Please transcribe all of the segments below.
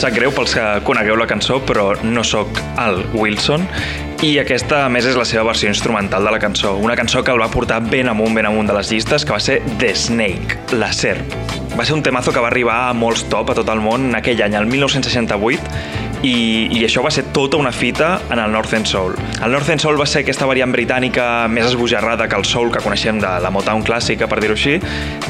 sap greu pels que conegueu la cançó, però no sóc Al Wilson. I aquesta, a més, és la seva versió instrumental de la cançó. Una cançó que el va portar ben amunt, ben amunt de les llistes, que va ser The Snake, la serp. Va ser un temazo que va arribar a molts top a tot el món aquell any, el 1968, i, i això va ser tota una fita en el North End Soul. El North End Soul va ser aquesta variant britànica més esbojarrada que el soul que coneixem de la Motown clàssica, per dir-ho així,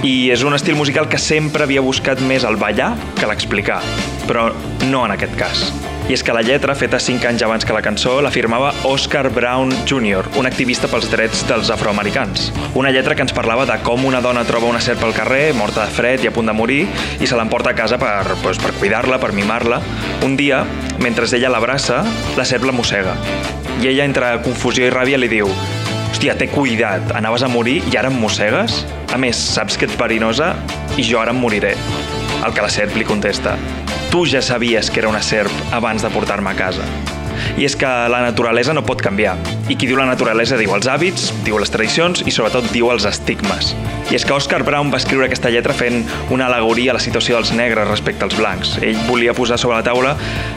i és un estil musical que sempre havia buscat més el ballar que l'explicar, però no en aquest cas. I és que la lletra, feta 5 anys abans que la cançó, la firmava Oscar Brown Jr., un activista pels drets dels afroamericans. Una lletra que ens parlava de com una dona troba una serp al carrer, morta de fred i a punt de morir, i se l'emporta a casa per, doncs, per cuidar-la, per mimar-la. Un dia, mentre ella l'abraça, la serp la mossega. I ella, entre confusió i ràbia, li diu Hòstia, té cuidat, anaves a morir i ara em mossegues? A més, saps que ets verinosa i jo ara em moriré. Al que la serp li contesta tu ja sabies que era una serp abans de portar-me a casa. I és que la naturalesa no pot canviar. I qui diu la naturalesa diu els hàbits, diu les tradicions i sobretot diu els estigmes. I és que Oscar Brown va escriure aquesta lletra fent una alegoria a la situació dels negres respecte als blancs. Ell volia posar sobre la taula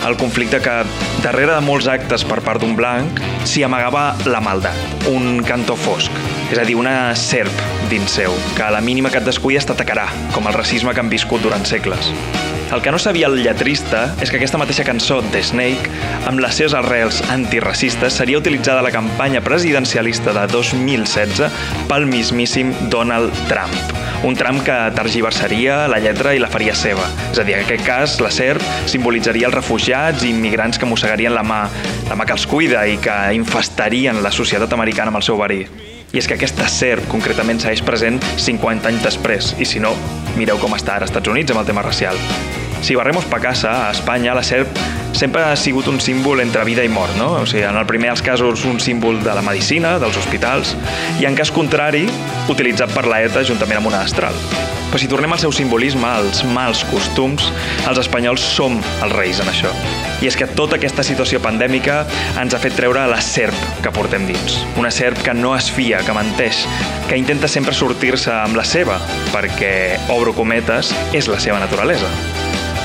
el conflicte que darrere de molts actes per part d'un blanc s'hi amagava la maldat, un cantó fosc, és a dir, una serp dins seu, que a la mínima que et descuides t'atacarà, com el racisme que han viscut durant segles. El que no sabia el lletrista és que aquesta mateixa cançó, The Snake, amb les seves arrels antiracistes, seria utilitzada a la campanya presidencialista de 2016 pel mismíssim Donald Trump. Un Trump que tergiversaria la lletra i la faria seva. És a dir, en aquest cas, la serp simbolitzaria els refugiats i immigrants que mossegarien la mà, la mà que els cuida i que infestarien la societat americana amb el seu verí. I és que aquesta serp concretament segueix present 50 anys després, i si no, mireu com està ara als Estats Units amb el tema racial. Si barremos pa casa, a Espanya, la serp sempre ha sigut un símbol entre vida i mort, no? O sigui, en el primer dels casos un símbol de la medicina, dels hospitals, i en cas contrari, utilitzat per l'ETA juntament amb una astral. Però si tornem al seu simbolisme, als mals costums, els espanyols som els reis en això. I és que tota aquesta situació pandèmica ens ha fet treure la serp que portem dins. Una serp que no es fia, que menteix, que intenta sempre sortir-se amb la seva, perquè, obro cometes, és la seva naturalesa.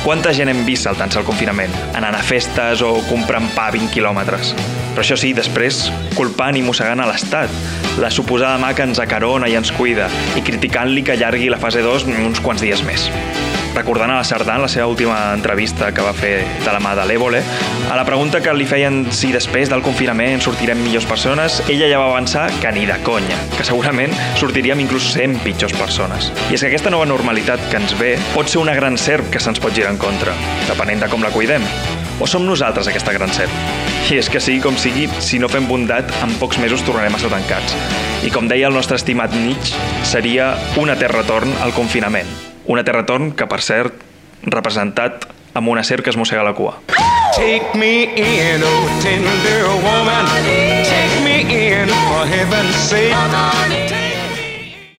Quanta gent hem vist saltant-se el confinament, anant a festes o comprant pa a 20 quilòmetres? Però això sí, després, culpant i mossegant a l'Estat, la suposada mà que ens acarona i ens cuida, i criticant-li que allargui la fase 2 uns quants dies més recordant a la Sardà en la seva última entrevista que va fer de la mà de l'Évole, a la pregunta que li feien si després del confinament sortirem millors persones, ella ja va avançar que ni de conya, que segurament sortiríem inclús sent pitjors persones. I és que aquesta nova normalitat que ens ve pot ser una gran serp que se'ns pot girar en contra, depenent de com la cuidem. O som nosaltres aquesta gran serp? I és que sigui com sigui, si no fem bondat, en pocs mesos tornarem a ser tancats. I com deia el nostre estimat Nietzsche, seria un etern retorn al confinament. Un etern retorn que, per cert, representat amb una serp que es mossega la cua. Take me in, oh tender woman. Take me in, for heaven's sake